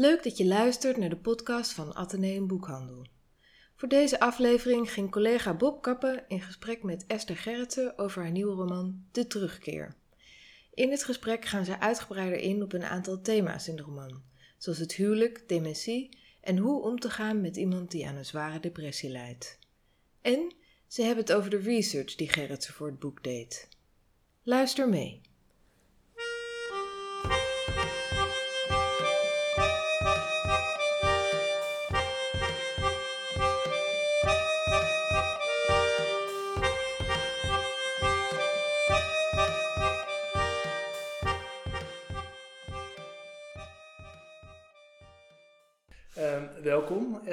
Leuk dat je luistert naar de podcast van Atheneum Boekhandel. Voor deze aflevering ging collega Bob Kappen in gesprek met Esther Gerritsen over haar nieuwe roman De Terugkeer. In het gesprek gaan zij uitgebreider in op een aantal thema's in de roman, zoals het huwelijk, dementie en hoe om te gaan met iemand die aan een zware depressie lijdt. En ze hebben het over de research die Gerritsen voor het boek deed. Luister mee.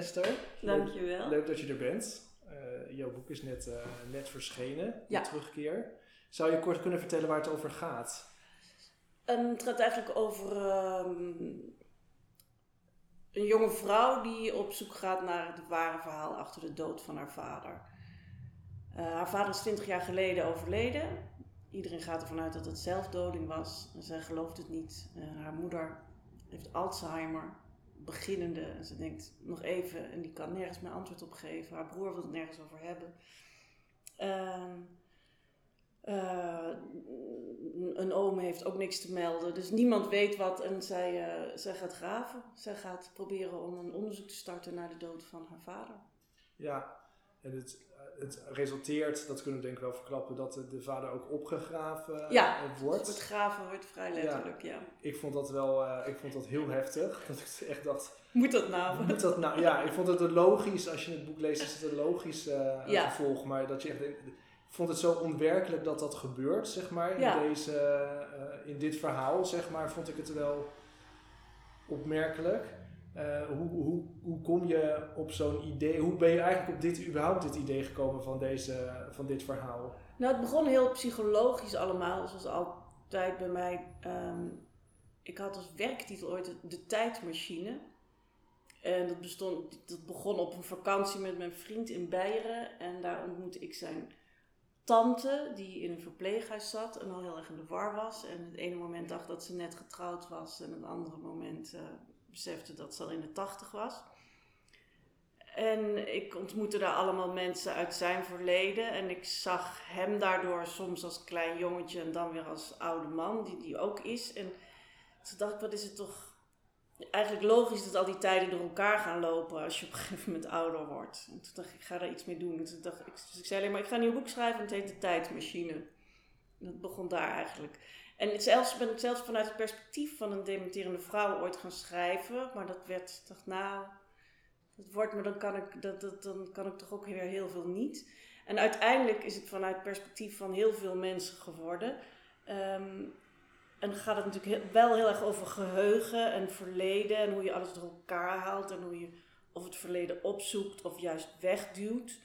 Esther. Dankjewel. Leuk, leuk dat je er bent. Uh, jouw boek is net, uh, net verschenen, Ja. De Terugkeer. Zou je kort kunnen vertellen waar het over gaat? Ehm, het gaat eigenlijk over ehm, een jonge vrouw die op zoek gaat naar het ware verhaal achter de dood van haar vader. Eh, haar vader is 20 jaar geleden overleden. Iedereen gaat ervan uit dat het zelfdoding was. Zij gelooft het niet. Eh, haar moeder heeft Alzheimer, beginnende. En ze denkt nog even en die kan nergens meer antwoord op geven. Haar broer wil het nergens over hebben. Ehm, eh, een oom heeft ook niks te melden. Dus niemand weet wat en zij, eh, zij gaat graven. Zij gaat proberen om een onderzoek te starten naar de dood van haar vader. Ja, en het, het resulteert, dat kunnen we denk ik wel verklappen, dat de, de vader ook opgegraven Ja, eh, wordt. Het graven wordt vrij letterlijk, ja. Ik vond dat wel, eh, ik vond dat heel heftig. Dat ik echt dacht, Moet dat nou? moet dat nou? Ja, ik vond het een logisch, als je het boek leest, is het een logisch Ja. gevolg. Maar dat je echt ik vond het zo onwerkelijk dat dat gebeurt, zeg maar, in, deze, in dit verhaal, zeg maar, vond ik het wel opmerkelijk. Eh, hoe, hoe, hoe kom je op zo'n idee, hoe ben je eigenlijk op dit, überhaupt dit idee gekomen van, deze, van dit verhaal? Nou, het begon heel psychologisch allemaal, zoals altijd bij mij. Ehm, ik had als werktitel ooit de, tijdmachine. En dat, bestond, dat begon op een vakantie met mijn vriend in Beieren. En daar ontmoette ik zijn tante, die in een verpleeghuis zat en al heel erg in de war was. En het ene moment dacht dat ze net getrouwd was. En het andere moment eh, besefte dat ze al in de tachtig was. En ik ontmoette daar allemaal mensen uit zijn verleden. En ik zag hem daardoor soms als klein jongetje en dan weer als oude man, die die ook is. En toen dacht ik, wat is het toch eigenlijk logisch dat al die tijden door elkaar gaan lopen als je op een gegeven moment ouder wordt. En toen dacht ik, ik ga daar iets mee doen. En toen dacht ik, dus ik zei alleen maar, ik ga een nieuw boek schrijven en het heet De Tijdmachine. Dat begon daar eigenlijk. En zelfs, ben ik zelfs vanuit het perspectief van een dementerende vrouw ooit gaan schrijven. Maar dat werd, dacht nou, dat wordt me, dan kan ik, dat, dat, dan kan ik toch ook weer heel veel niet. En uiteindelijk is het vanuit het perspectief van heel veel mensen geworden. Ehm, en gaat het natuurlijk heel- wel heel erg over geheugen en verleden. En hoe je alles door elkaar haalt. En hoe je of het verleden opzoekt of juist wegduwt.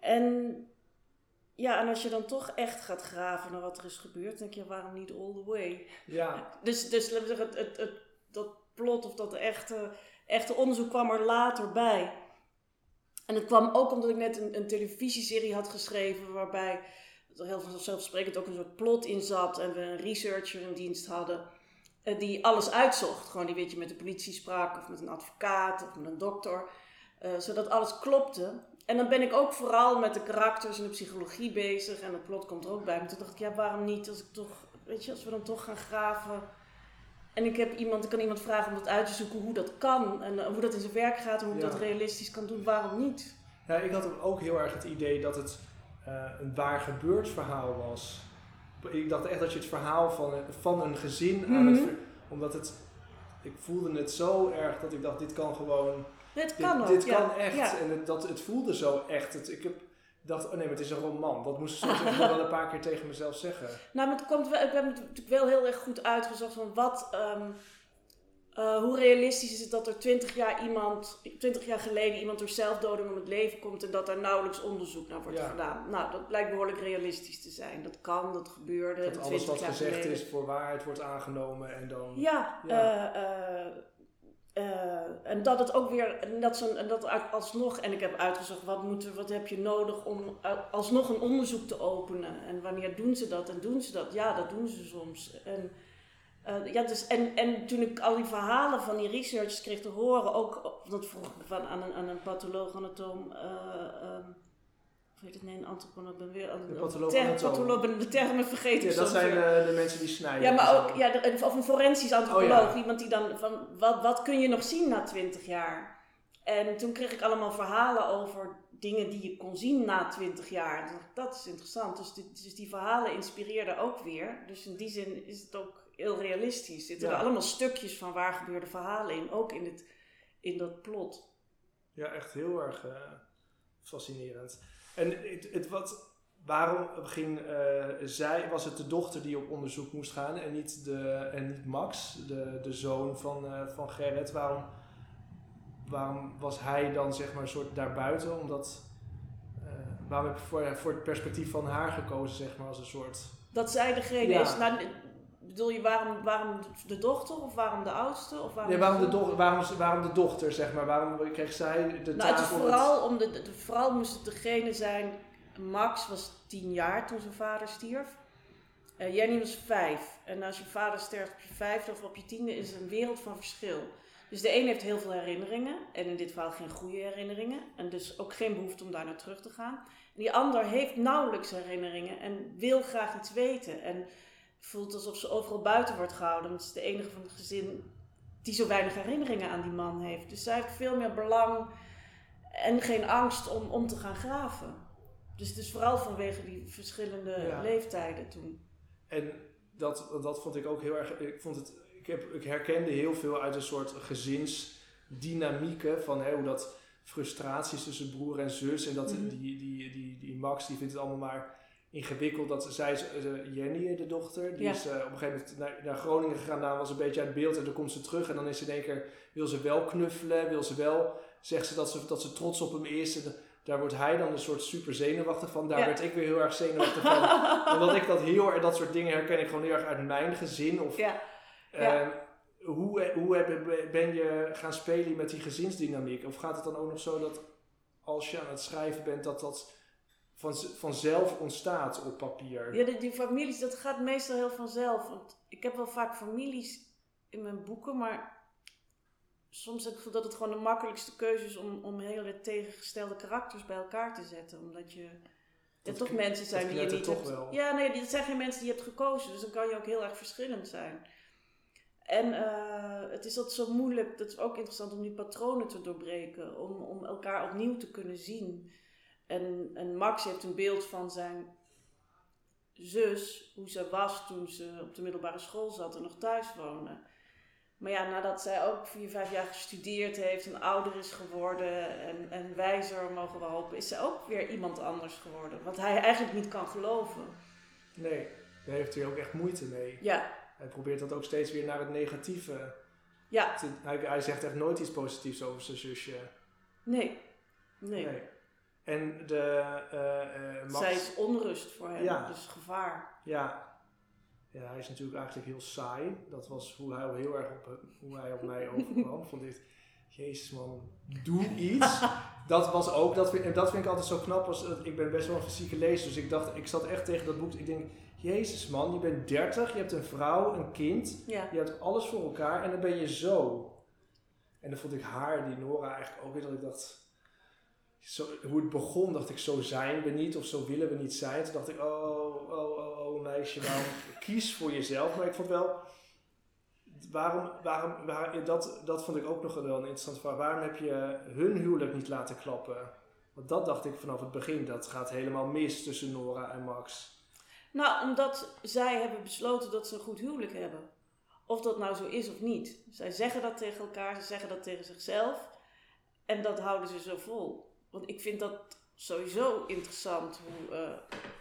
En ja, en als je dan toch echt gaat graven naar wat er is gebeurd, denk je, waarom niet all the way? Ja, Dus, dus laten we zeggen, het, het, het, dat plot of dat echte, echte onderzoek kwam er later bij. En het kwam ook omdat ik net een, een televisieserie had geschreven waarbij er heel vanzelfsprekend ook een soort plot in zat en we een researcher in dienst hadden eh, die alles uitzocht. Gewoon die weet je met de politie sprak of met een advocaat of met een dokter. eh, zodat alles klopte. En dan ben ik ook vooral met de karakters en de psychologie bezig en het plot komt er ook bij. Maar toen dacht ik, ja, waarom niet als ik toch, weet je, als we dan toch gaan graven. En ik heb iemand, ik kan iemand vragen om dat uit te zoeken hoe dat kan en eh, hoe dat in zijn werk gaat en hoe ik Ja. dat realistisch kan doen. Waarom niet? Ja, ik had ook heel erg het idee dat het eh, een waar gebeurd verhaal was. Ik dacht echt dat je het verhaal van, een- van een gezin aan het... Ver- Omdat het... Ik voelde het zo erg dat ik dacht, dit kan gewoon... Het kan dit ook. dit kan echt. En het, dat, het voelde zo echt. Het, ik heb, dacht, oh nee, maar het is een roman. Dat moest ik soms wel een paar keer tegen mezelf zeggen. Nou, maar het komt wel, ik heb het natuurlijk wel heel erg goed uitgezocht van wat, ehm, eh, hoe realistisch is het dat er 20 jaar iemand, 20 jaar geleden iemand door zelfdoding om het leven komt en dat daar nauwelijks onderzoek naar wordt Ja. gedaan. Nou, dat blijkt behoorlijk realistisch te zijn. Dat kan, dat gebeurde. Dat alles 20 wat gezegd geleden. is voor waarheid wordt aangenomen en dan... Ja, Ja. eh, eh, eh, en dat het ook weer, dat, en dat alsnog, en ik heb uitgezocht wat, moet wat heb je nodig om uh, alsnog een onderzoek te openen. En wanneer doen ze dat en doen ze dat? Ja, dat doen ze soms. En Eh, ja, dus, en, en toen ik al die verhalen van die researchers kreeg te horen, ook, dat vroeg ik van, aan, een, aan een patholoog, anatoom, uh, hoe heet het, nee, een antropoloog, ben weer De ben termen vergeten. Ja, dat soms zijn eh, de mensen die snijden. Ja, maar ook, ja, de- of een forensisch antropoloog, Oh, ja. iemand die dan van, wat, wat kun je nog zien na twintig jaar? En toen kreeg ik allemaal verhalen over dingen die je kon zien na twintig jaar. En dat is interessant. Dus die, dus die verhalen inspireerden ook weer. Dus in die zin is het ook heel realistisch. Zitten Ja. er allemaal stukjes van waar gebeurde verhalen in, ook in, het, in dat plot. Ja, echt heel erg eh, fascinerend. En het, het wat, waarom ging eh, zij, was het de dochter die op onderzoek moest gaan en niet, de, en niet Max, de, de zoon van, eh, van Gerrit? Waarom, waarom was hij dan zeg maar een soort daarbuiten? Omdat, eh, waarom heb je voor, voor het perspectief van haar gekozen zeg maar als een soort... Dat zij degene Ja. is. Nou, bedoel je waarom, waarom de dochter of waarom de oudste? Of waarom Nee, waarom de, zoon? doch, waarom, waarom de dochter zeg maar? Waarom kreeg zij de Nou, het om vooral om de, vooral moest het degene zijn. Max was tien jaar toen zijn vader stierf. Eh, Jenny was vijf. En als je vader sterft op je vijfde of op je tiende, is er een wereld van verschil. Dus de een heeft heel veel herinneringen. En in dit geval geen goede herinneringen. En dus ook geen behoefte om daar naar terug te gaan. En die ander heeft nauwelijks herinneringen en wil graag iets weten. En voelt alsof ze overal buiten wordt gehouden. Want ze is de enige van het gezin die zo weinig herinneringen aan die man heeft. Dus zij heeft veel meer belang en geen angst om, om te gaan graven. Dus het is vooral vanwege die verschillende Ja. leeftijden toen. En dat, dat vond ik ook heel erg. Ik, vond het, ik, heb, ik herkende heel veel uit een soort gezinsdynamieken. Van hè, hoe dat frustraties tussen broer en zus. En dat Mhm. die, die, die, die Max die vindt het allemaal maar ingewikkeld. Dat zij, eh, Jenny, de dochter, die Ja. is eh, op een gegeven moment naar, naar Groningen gegaan. Daar was een beetje uit beeld. En dan komt ze terug. En dan is ze in één keer. Wil ze wel knuffelen? Wil ze wel. Zegt ze dat ze, dat ze trots op hem is. En daar wordt hij dan een soort super zenuwachtig van. Daar Ja. werd ik weer heel erg zenuwachtig van omdat ik dat heel erg, dat soort dingen herken ik gewoon heel erg uit mijn gezin. Of, Ja, eh, hoe hoe ben je gaan spelen met die gezinsdynamiek? Of gaat het dan ook nog zo dat als je aan het schrijven bent, dat dat van, vanzelf ontstaat op papier? ja die, die families, dat gaat meestal heel vanzelf. Want ik heb wel vaak families in mijn boeken, maar soms heb ik het gevoel dat het gewoon de makkelijkste keuze is om, om hele tegengestelde karakters bij elkaar te zetten. Omdat je Dat toch mensen zijn die je niet toch hebt. wel. Ja, nee, dat zijn geen mensen die je hebt gekozen. Dus dan kan je ook heel erg verschillend zijn. En eh, het is altijd zo moeilijk, dat is ook interessant om die patronen te doorbreken, om, om elkaar opnieuw te kunnen zien. En, en Max heeft een beeld van zijn zus, hoe ze was toen ze op de middelbare school zat en nog thuis woonde. Maar ja, nadat zij ook vier, vijf jaar gestudeerd heeft en ouder is geworden en, en wijzer mogen we hopen, is ze ook weer iemand anders geworden. Wat hij eigenlijk niet kan geloven. Nee, daar heeft hij ook echt moeite mee. Ja, Hij probeert dat ook steeds weer naar het negatieve. ja, te- hij, hij zegt echt nooit iets positiefs over zijn zusje. nee. Nee. En de eh, eh, Max... Zij is onrust voor hem, Ja. dus gevaar. Ja. ja, hij is natuurlijk eigenlijk heel saai. Dat was hoe hij heel erg op, hoe hij op mij overkwam. Vond ik, jezus man, doe iets. dat was ook, dat vind, en dat vind ik altijd zo knap. Als, eh, ik ben best wel een fysieke lezer, dus ik dacht, ik zat echt tegen dat boek. Ik denk, jezus man, je bent 30, je hebt een vrouw, een kind. Ja, Je hebt alles voor elkaar en dan ben je zo. En dan vond ik haar, die Nora, eigenlijk ook weer dat ik dacht... Zo, hoe het begon, dacht ik, zo zijn we niet of zo willen we niet zijn. Toen dacht ik, oh, oh, oh, oh meisje, waarom kies voor jezelf. Maar ik vond wel, waarom, waarom, waar, dat, dat vond ik ook nog wel een interessant vraag. Waarom heb je hun huwelijk niet laten klappen? Want dat dacht ik vanaf het begin, dat gaat helemaal mis tussen Nora en Max. Nou, omdat zij hebben besloten dat ze een goed huwelijk hebben. Of dat nou zo is of niet. Zij zeggen dat tegen elkaar, ze zeggen dat tegen zichzelf. En dat houden ze zo vol. Want ik vind dat sowieso interessant. Hoe, eh,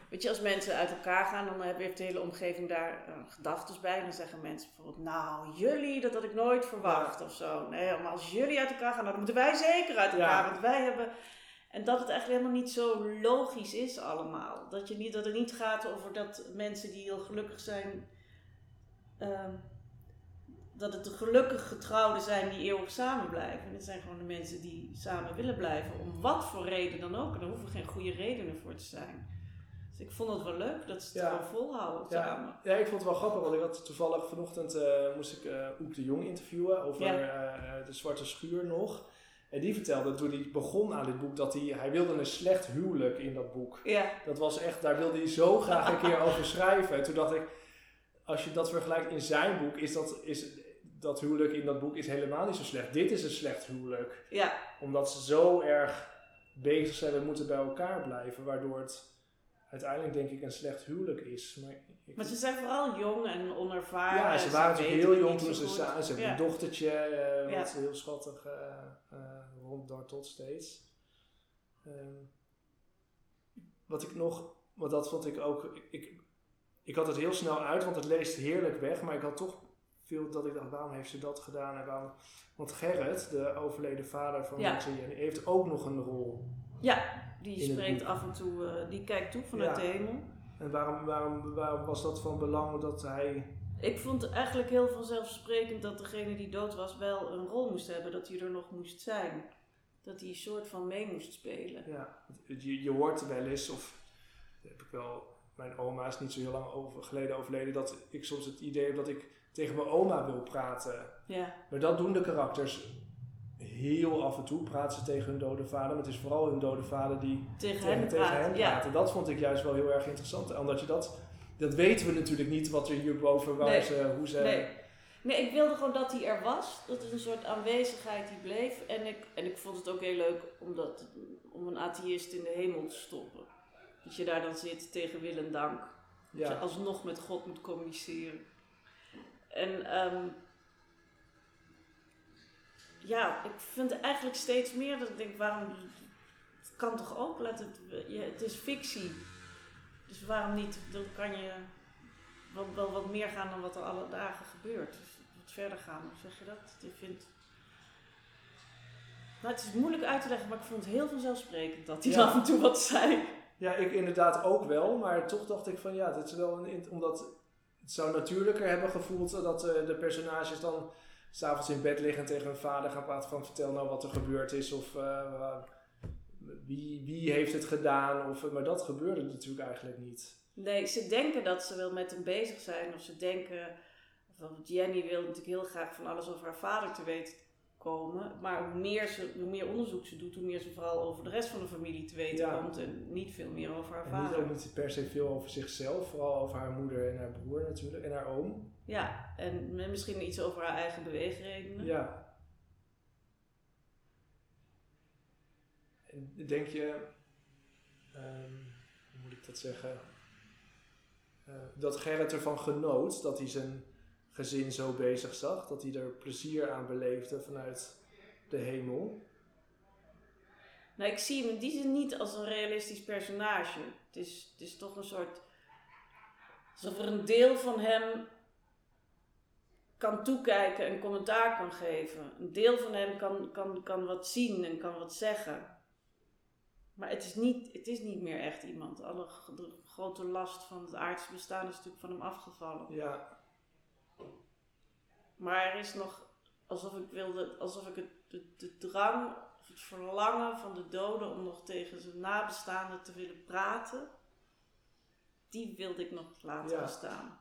weet je, als mensen uit elkaar gaan, dan heb- heeft de hele omgeving daar uh, gedachten bij. En dan zeggen mensen bijvoorbeeld, nou, jullie, dat had ik nooit verwacht of zo. Nee, maar als jullie uit elkaar gaan, dan moeten wij zeker uit elkaar. Ja. Want wij hebben... En dat het eigenlijk helemaal niet zo logisch is allemaal. Dat, je niet, dat het niet gaat over dat mensen die heel gelukkig zijn... ehm, dat het de gelukkig getrouwden zijn die eeuwig samen blijven. En het zijn gewoon de mensen die samen willen blijven. Om wat voor reden dan ook. En er hoeven geen goede redenen voor te zijn. Dus ik vond het wel leuk dat ze het Ja. gewoon volhouden Ja. samen. Ja, ik vond het wel grappig, want ik had toevallig vanochtend eh, moest ik eh Oek de Jong interviewen over Ja. eh, de Zwarte Schuur nog. En die vertelde toen hij begon aan dit boek dat hij, hij wilde een slecht huwelijk in dat boek. Ja, Dat was echt, daar wilde hij zo graag een keer over schrijven. En toen dacht ik, als je dat vergelijkt in zijn boek, is dat, is, dat huwelijk in dat boek is helemaal niet zo slecht. Dit is een slecht huwelijk. ja, Omdat ze zo erg bezig zijn, we moeten bij elkaar blijven, waardoor het uiteindelijk denk ik een slecht huwelijk is. Maar, ik- maar ze zijn vooral jong en onervaren. ja, ze waren natuurlijk heel jong toen ze samen, ze hebben een dochtertje, eh, Ja. wat heel schattig eh eh ronddartelt steeds. Ehm, wat ik nog, want dat vond ik ook, ik, ik, ik had het heel snel uit, want het leest heerlijk weg, maar ik had toch veel dat ik dacht, waarom heeft ze dat gedaan en waarom... Want Gerrit, de overleden vader van Ja. Heeft ook nog een rol. Ja, die spreekt af en toe, eh, die kijkt toe vanuit Ja. de hemel. En waarom, waarom, waarom was dat van belang dat hij... Ik vond eigenlijk heel vanzelfsprekend dat degene die dood was wel een rol moest hebben, dat hij er nog moest zijn. Dat hij een soort van mee moest spelen. Ja, je, je hoort wel eens, of heb ik wel, mijn oma is niet zo heel lang over, geleden overleden, dat ik soms het idee heb dat ik tegen mijn oma wil praten. Ja, Maar dat doen de karakters heel af en toe, praten ze tegen hun dode vader, maar het is vooral hun dode vader die tegen, tegen, hen tegen praat. En dat vond ik juist wel heel erg interessant, omdat je dat, dat weten we natuurlijk niet, wat er hierboven, waar Nee. ze, hoe ze... Nee. nee, ik wilde gewoon dat hij er was. Dat het een soort aanwezigheid die bleef. En ik, en ik vond het ook heel leuk om, dat, om een atheïst in de hemel te stoppen. Dat je daar dan zit tegen wil en dank. Dat je Ja, alsnog met God moet communiceren. En ehm, ja, ik vind eigenlijk steeds meer dat ik denk, waarom... Het kan toch ook? Laat het, je, het is fictie. Dus waarom niet? Dan kan je wel, wel wat meer gaan dan wat er alle dagen gebeurt. Dus wat verder gaan, hoe zeg je dat? Ik vind... Nou, het is moeilijk uit te leggen, maar ik vond het heel vanzelfsprekend dat hij Ja. af en toe wat zei. Ja, ik inderdaad ook wel, maar toch dacht ik van ja, dit is wel een. Omdat het zou natuurlijker hebben gevoeld dat eh, de personages dan s'avonds in bed liggen en tegen hun vader gaan praten van vertel nou wat er gebeurd is of eh, wie, wie heeft het gedaan. Of, eh, maar dat gebeurde natuurlijk eigenlijk niet. Nee, ze denken dat ze wel met hem bezig zijn. Of ze denken... Want Jenny wil natuurlijk heel graag van alles over haar vader te weten komen. Maar hoe meer, ze, hoe meer onderzoek ze doet, hoe meer ze vooral over de rest van de familie te weten Ja. komt. En niet veel meer over haar En niet vader. ook niet per se veel over zichzelf, vooral over haar moeder en haar broer natuurlijk en haar oom. Ja, en misschien iets over haar eigen beweegredenen. Ja. En denk je, ehm, hoe moet ik dat zeggen, Eh, dat Gerrit ervan genoot dat hij zijn gezin zo bezig zag, dat hij er plezier aan beleefde vanuit de hemel? Nou, ik zie hem in die zin niet als een realistisch personage. Het is, het is toch een soort. alsof er een deel van hem kan toekijken en commentaar kan geven. Een deel van hem kan, kan, kan wat zien en kan wat zeggen. Maar het is niet, het is niet meer echt iemand. Alle de grote last van het aardse bestaan is natuurlijk van hem afgevallen. Ja, Maar er is nog, alsof ik wilde, alsof ik het, de, de drang of het verlangen van de doden om nog tegen zijn nabestaanden te willen praten, die wilde ik nog laten Ja. bestaan.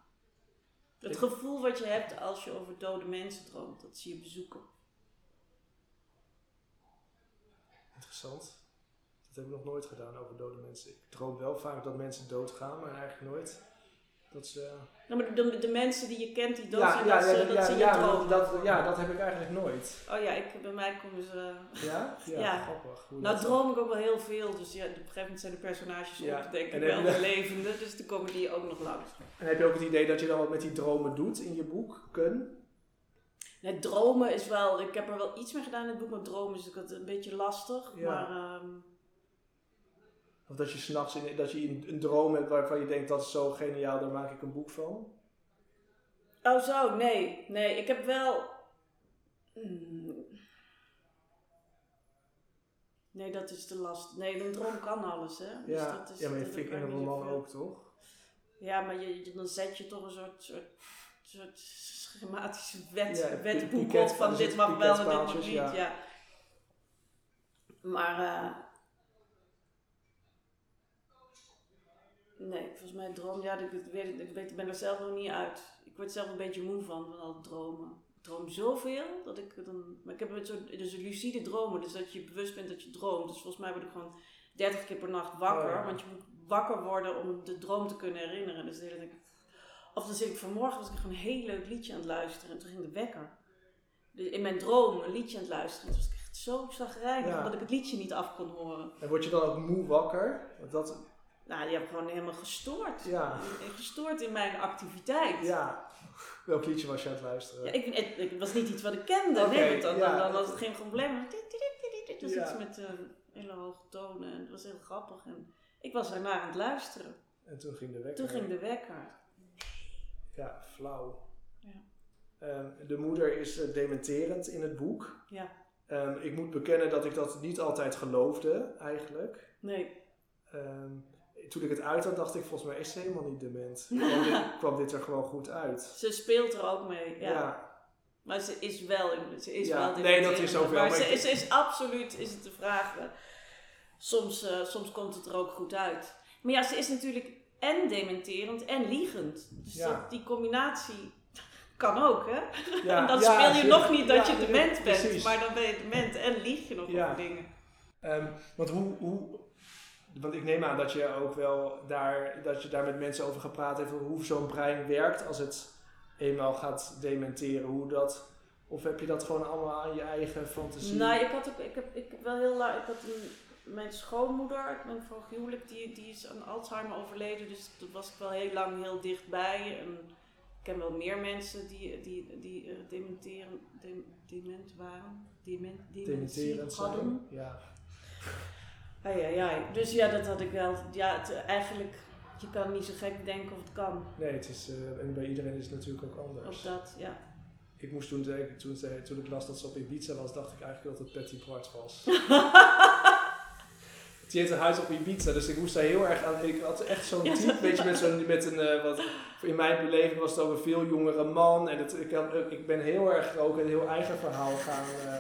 Het gevoel wat je hebt als je over dode mensen droomt, dat zie je bezoeken. interessant. Dat heb ik nog nooit gedaan over dode mensen. Ik droom wel vaak dat mensen doodgaan, maar eigenlijk nooit dat ze... Nou, maar de, de mensen die je kent die dood Ja, zijn, ja, dat, ze, dat ja, ze je ja, dromen. dat, ja, dat heb ik eigenlijk nooit. Oh ja, ik, bij mij komen ze... Ja? Ja, Ja. grappig. Hoe Nou droom ik ook wel heel veel, dus ja, op een gegeven moment zijn de personages Ja, ook denk ik wel weer levende, dus dan komen die ook nog langs. En heb je ook het idee dat je dan wat met die dromen doet in je boek? Kun? Nee, dromen is wel, ik heb er wel iets mee gedaan in het boek, maar dromen is natuurlijk een beetje lastig. Maar ehm, Of dat je s'nachts in, dat je een, een droom hebt waarvan je denkt dat is zo geniaal, daar maak ik een boek van. oh zo, nee, nee, ik heb wel. Hmm. Nee, dat is te last. Nee, een droom kan alles, hè? Dus Ja, dat is, ja maar je dat vind ik in een roman ook, toch? Ja, maar je, dan zet je toch een soort, soort, soort schematische wet, Ja, wetboek op van dit mag wel en dit mag niet. ja. Ja. Maar eh, Nee, volgens mij droom, ja, ik, weet, ik, weet, ik ben er zelf nog niet uit. Ik word zelf een beetje moe van, van al dromen. Ik droom zoveel dat ik dan. Maar ik heb een soort dus lucide dromen, dus dat je bewust bent dat je droomt. Dus volgens mij word ik gewoon 30 keer per nacht wakker, Oh, ja. want je moet wakker worden om de droom te kunnen herinneren. Dus de hele tijd- of dan zit ik vanmorgen, was ik gewoon een heel leuk liedje aan het luisteren en toen ging de wekker. Dus in mijn droom een liedje aan het luisteren. En toen was ik echt zo zagrijnig Ja. dat ik het liedje niet af kon horen. En word je dan ook moe wakker? Want Dat, Nou, die heb ik gewoon helemaal gestoord. Ja. Gestoord in mijn activiteit. ja. Welk liedje was je aan het luisteren? Ja, ik, het, het was niet iets wat ik kende. Nee, dan, ja. dan, dan was het geen probleem. Het was iets met eh, hele hoge tonen en het was heel grappig. En ik was ernaar aan het luisteren. En toen ging de wekker. Toen ging de wekker. Ja, flauw. Ja. Ehm, de moeder is eh, dementerend in het boek. Ja, Ehm, ik moet bekennen dat ik dat niet altijd geloofde, eigenlijk. nee. Ehm, toen ik het uit had, dacht ik, volgens mij is ze helemaal niet dement. Kwam dit, kwam dit er gewoon goed uit. Ze speelt er ook mee. Ja. Ja, Maar ze is wel, ze is Ja, wel nee, dat is ook wel, Maar, ze, is, is absoluut, is het de vraag. eh, soms, eh, soms komt het er ook goed uit. Maar ja, ze is natuurlijk en dementerend en liegend. Dus Ja. dat, die combinatie kan ook, hè? ja, dan ja, speel je nog niet dat je dement bent, precies. maar dan ben je dement en lieg je nog over dingen. Ehm, want hoe, hoe, want ik neem aan dat je ook wel daar, dat je daar met mensen over gepraat over hoe zo'n brein werkt als het eenmaal gaat dementeren. Hoe dat, of heb je dat gewoon allemaal aan je eigen fantasie? Nou, ik had ook, ik heb, ik heb wel heel lang, ik had een, mijn schoonmoeder, ben vorig huwelijk, die, die is aan Alzheimer overleden, dus toen was ik wel heel lang heel dichtbij. En ik ken wel meer mensen die, die, die eh, dementeren, dem- dement waren, dement, dementie hadden. Ja. Ai, ai, ai. Dus ja, dat had ik wel. Ja, het, eigenlijk, je kan niet zo gek denken of het kan. Nee, het is, eh, en bij iedereen is het natuurlijk ook anders. Of dat, ja. Ik moest toen denken, toen, ze- toen ik las dat ze op Ibiza was, dacht ik eigenlijk dat het Patty Bart was. Die heeft een huis op Ibiza, dus ik moest daar heel erg aan. Ik had echt zo'n type, weet je, met, zo'n, met een, eh, wat, in mijn beleving was het een veel jongere man. En het, ik, had, ik ben heel erg ook een heel eigen verhaal gaan. eh,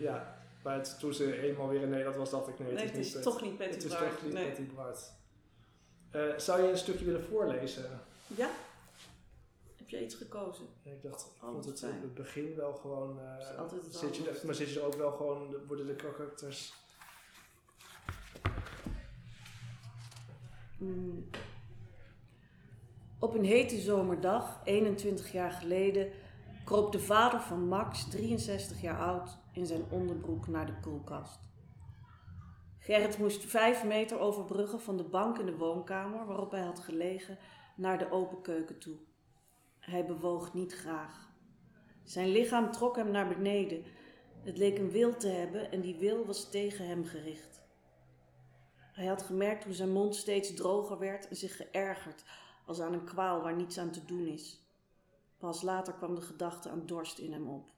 ja, maar het, toen ze eenmaal weer in Nederland was, dacht ik nee, het Nee, is het is Patty- toch niet Betty Het is Bart. toch niet nee. Patty Bart. Zou je een stukje willen voorlezen? Ja? Heb jij iets gekozen? En ik dacht, ik Oh, vond het op het begin wel gewoon. is altijd het zit je maar zit je er ook wel gewoon, worden de karakters. Mm. Op een hete zomerdag, 21 jaar geleden, kroop de vader van Max, 63 jaar oud, in zijn onderbroek naar de koelkast. Gerrit moest vijf meter overbruggen van de bank in de woonkamer waarop hij had gelegen naar de open keuken toe. Hij bewoog niet graag. Zijn lichaam trok hem naar beneden. Het leek een wil te hebben en die wil was tegen hem gericht. Hij had gemerkt hoe zijn mond steeds droger werd en zich geërgerd als aan een kwaal waar niets aan te doen is. Pas later kwam de gedachte aan dorst in hem op.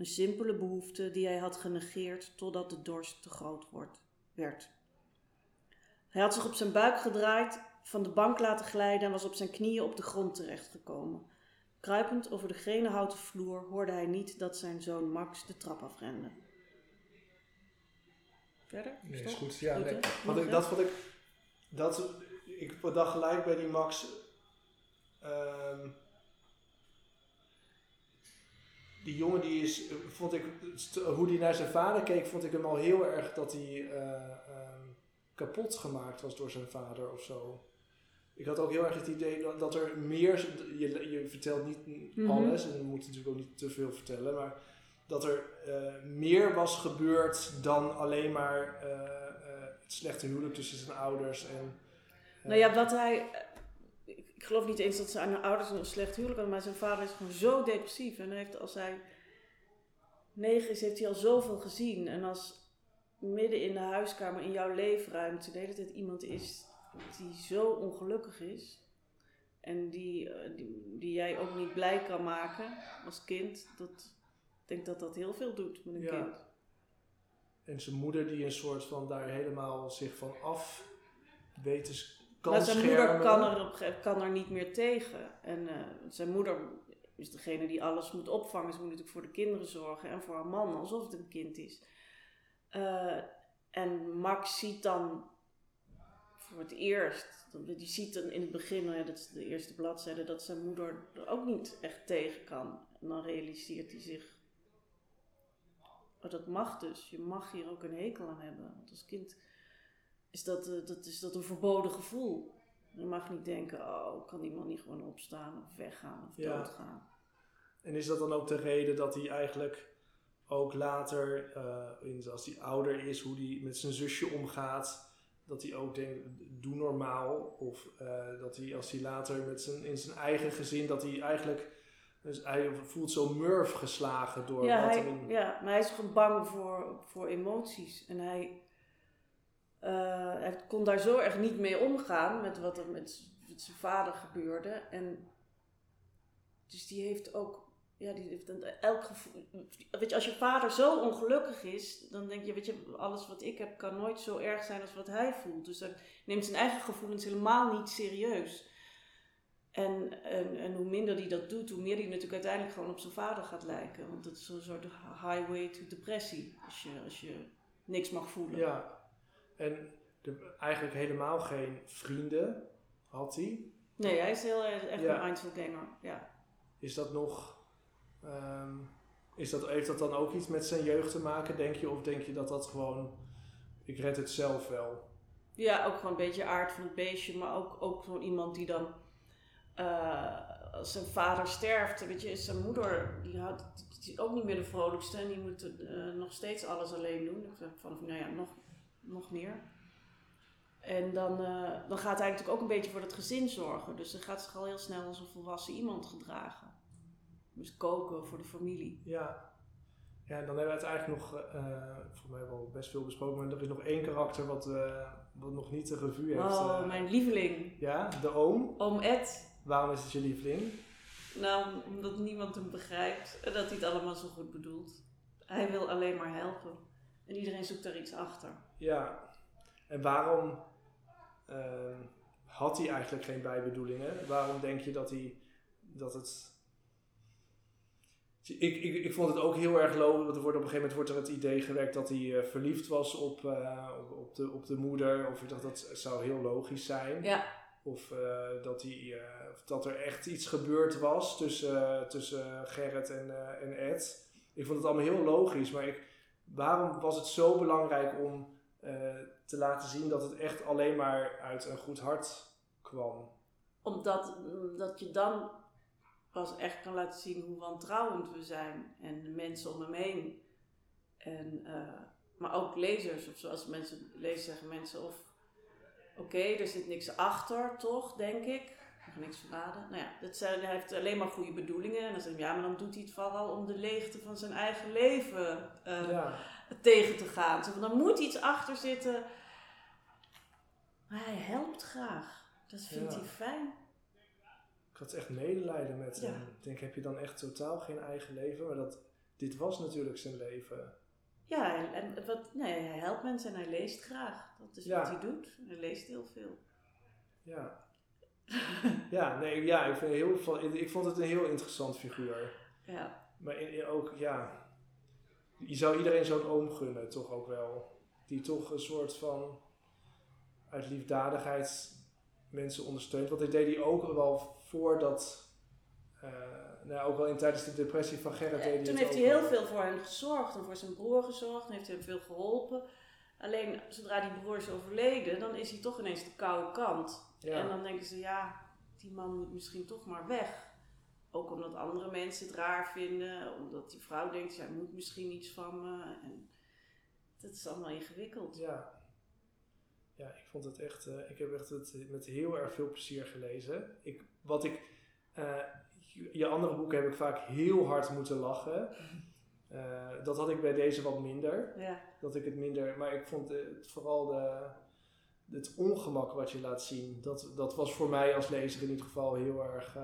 Een simpele behoefte die hij had genegeerd totdat de dorst te groot wordt, werd. Hij had zich op zijn buik gedraaid, van de bank laten glijden en was op zijn knieën op de grond terechtgekomen. Kruipend over de grene houten vloer hoorde hij niet dat zijn zoon Max de trap afrende. Verder? Nee, is goed. Ja, Goed, nee. Want ik, dat vond ik. Dat, ik dacht gelijk bij die Max. ehm, die jongen die is, vond ik, hoe die naar zijn vader keek, vond ik hem al heel erg dat hij eh, ehm, kapot gemaakt was door zijn vader of zo. Ik had ook heel erg het idee dat, dat er meer, je, je vertelt niet Mhm. alles en je moet natuurlijk ook niet te veel vertellen, maar dat er eh, meer was gebeurd dan alleen maar eh, het slechte huwelijk tussen zijn ouders en... Nou ja, wat hij. Ik geloof niet eens dat zijn ouders een slecht huwelijk hadden, maar zijn vader is gewoon zo depressief. En hij heeft, als hij negen is, heeft hij al zoveel gezien. En als midden in de huiskamer, in jouw leefruimte, de hele tijd iemand is die zo ongelukkig is. En die, eh, die, die jij ook niet blij kan maken als kind. Dat, ik denk dat dat heel veel doet met een Ja. kind. En zijn moeder die een soort van daar helemaal zich van af weet te kan maar zijn schermen. moeder kan er, op, kan er niet meer tegen. En eh, zijn moeder is degene die alles moet opvangen. Ze moet natuurlijk voor de kinderen zorgen en voor haar man, alsof het een kind is. Eh, en Max ziet dan voor het eerst. Je ziet dan in het begin, nou dat is de eerste bladzijde, dat zijn moeder er ook niet echt tegen kan. En dan realiseert hij zich, oh, dat mag dus. Je mag hier ook een hekel aan hebben. Want als kind is dat, uh, dat, is dat een verboden gevoel. Je mag niet denken, oh, kan die man niet gewoon opstaan of weggaan of Ja. doodgaan. En is dat dan ook de reden dat hij eigenlijk ook later, eh, als hij ouder is, hoe hij met zijn zusje omgaat, dat hij ook denkt, doe normaal. Of eh, dat hij als hij later met zijn, in zijn eigen gezin, dat hij eigenlijk, dus hij voelt zo murf geslagen door Ja, wat hij, ja, maar hij is gewoon bang voor, voor emoties. En hij, eh, hij kon daar zo erg niet mee omgaan met wat er met, met zijn vader gebeurde. En dus die heeft ook, ja, die heeft een, elk gevoel. Weet je, als je vader zo ongelukkig is, dan denk je, weet je, alles wat ik heb kan nooit zo erg zijn als wat hij voelt. Dus hij neemt zijn eigen gevoelens helemaal niet serieus. En, en, en hoe minder hij dat doet, hoe meer hij natuurlijk uiteindelijk gewoon op zijn vader gaat lijken. Want dat is een soort highway to depressie, als je, als je niks mag voelen. Ja, en de, eigenlijk helemaal geen vrienden had hij. Nee, hij is heel erg echt Ja. een Einzelganger. Ja. Is dat nog. ehm, is dat, heeft dat dan ook iets met zijn jeugd te maken, denk je? Of denk je dat dat gewoon. Ik red het zelf wel? ja, ook gewoon een beetje aard van het beestje, maar ook, ook gewoon iemand die dan. eh, als zijn vader sterft, weet je, is zijn moeder, die, die is ook niet meer de vrolijkste en die moet eh, nog steeds alles alleen doen. Ik zeg van, nou ja, nog, nog meer. En dan, eh, dan gaat hij natuurlijk ook een beetje voor het gezin zorgen. Dus dan gaat zich al heel snel als een volwassen iemand gedragen. Dus koken voor de familie. Ja. Ja, dan hebben we het eigenlijk nog. eh voor mij wel best veel besproken, maar er is nog één karakter wat, wat nog niet de revue heeft. Oh, mijn lieveling. Ja, de oom. Oom Ed. Waarom is het je lieveling? Nou, omdat niemand hem begrijpt en dat hij het allemaal zo goed bedoelt. Hij wil alleen maar helpen. En iedereen zoekt daar iets achter. Ja. En waarom ehm, had hij eigenlijk geen bijbedoelingen? Waarom denk je dat hij dat het. Ik, ik, ik vond het ook heel erg logisch, want er wordt op een gegeven moment wordt er het idee gewekt dat hij eh, verliefd was op, eh, op, op, de, op de moeder. Of ik dacht dat zou heel logisch zijn. Ja, Of eh, dat, hij, dat er echt iets gebeurd was tussen, tussen Gerrit en, en Ed. Ik vond het allemaal heel logisch, maar ik, waarom was het zo belangrijk om te laten zien dat het echt alleen maar uit een goed hart kwam? omdat dat je dan pas echt kan laten zien hoe wantrouwend we zijn. En de mensen om hem heen. En, eh, maar ook lezers, of zoals mensen lezen zeggen mensen, of oké, er zit niks achter, toch, denk ik. Nog niks verraden. Nou ja, dat zijn, hij heeft alleen maar goede bedoelingen. En dan zeg je, ja, maar dan doet hij het vooral om de leegte van zijn eigen leven eh, Ja, tegen te gaan. Zo van, er moet iets achter zitten. Maar hij helpt graag. Dat vindt Ja. hij fijn. ik had echt medelijden met Ja. hem. Ik denk, heb je dan echt totaal geen eigen leven? Maar dat, dit was natuurlijk zijn leven. Ja, en, en wat, nee, hij helpt mensen en hij leest graag. Dat is Ja. wat hij doet. Hij leest heel veel. Ja. ja, nee, ja ik, vind heel, ik vond het een heel interessant figuur. Ja, Maar in- in ook, ja, je zou iedereen zo'n oom gunnen, toch ook wel. Die toch een soort van uit liefdadigheid mensen ondersteunt. Want dit deed hij ook wel voordat, eh nou, ook wel in tijdens de depressie van Gerrit deed hij Toen heeft hij heel wel. veel voor hem gezorgd en voor zijn broer gezorgd en heeft hij hem veel geholpen. Alleen zodra die broer is overleden, dan is hij toch ineens de koude kant. En dan denken ze, ja, die man moet misschien toch maar weg. Ook omdat andere mensen het raar vinden, omdat die vrouw denkt, zij moet misschien iets van me. En dat is allemaal ingewikkeld. ja. Ja, ik vond het echt, eh, ik heb echt het met heel erg veel plezier gelezen. Ik, wat ik, eh, je andere boeken heb ik vaak heel hard moeten lachen. Eh, dat had ik bij deze wat minder. Ja, dat ik het minder. Maar ik vond het, vooral de, het ongemak wat je laat zien. Dat, dat was voor mij als lezer in ieder geval heel erg eh,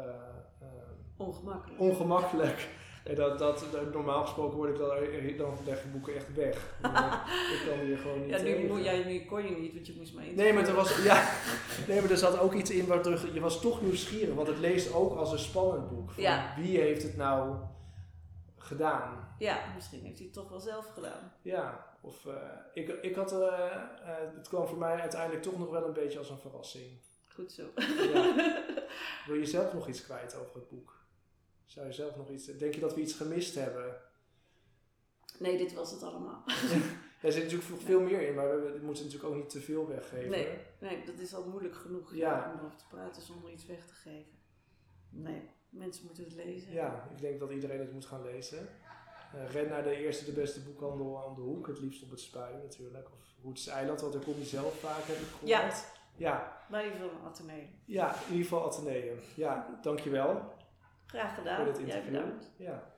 eh, ongemakkelijk. ongemakkelijk. En dat, dat, normaal gesproken word ik dan, dan leg ik boeken echt weg. ik kan hier gewoon niet Ja, nu, moet- ja, nu kon je niet, want je moest maar Nee, maar er was, ja, nee, maar er zat ook iets in waardoor je was toch nieuwsgierig. Want het leest ook als een spannend boek. Van Ja. Wie heeft het nou gedaan. Ja, misschien heeft hij het toch wel zelf gedaan. Ja, of eh, ik, ik had, eh, het kwam voor mij uiteindelijk toch nog wel een beetje als een verrassing. Goed zo. Ja. Wil je zelf nog iets kwijt over het boek? Zou je zelf nog iets, denk je dat we iets gemist hebben? Nee, dit was het allemaal. Er zit natuurlijk veel meer in, maar we, we moeten natuurlijk ook niet te veel weggeven. Nee, nee, dat is al moeilijk genoeg Ja. om erover te praten zonder iets weg te geven. Nee, mensen moeten het lezen. Ja, ik denk dat iedereen het moet gaan lezen. Eh, ren naar de eerste, de beste boekhandel aan de hoek. Het liefst op het Spui natuurlijk. Of Roets Eiland, want daar kom je zelf vaak, heb ik gehoord. Ja. Ja, Bij van Atheneum. ja, in ieder geval Atheneum. Ja, dankjewel Graag voor gedaan. dit Jij interview. bedankt. Ja.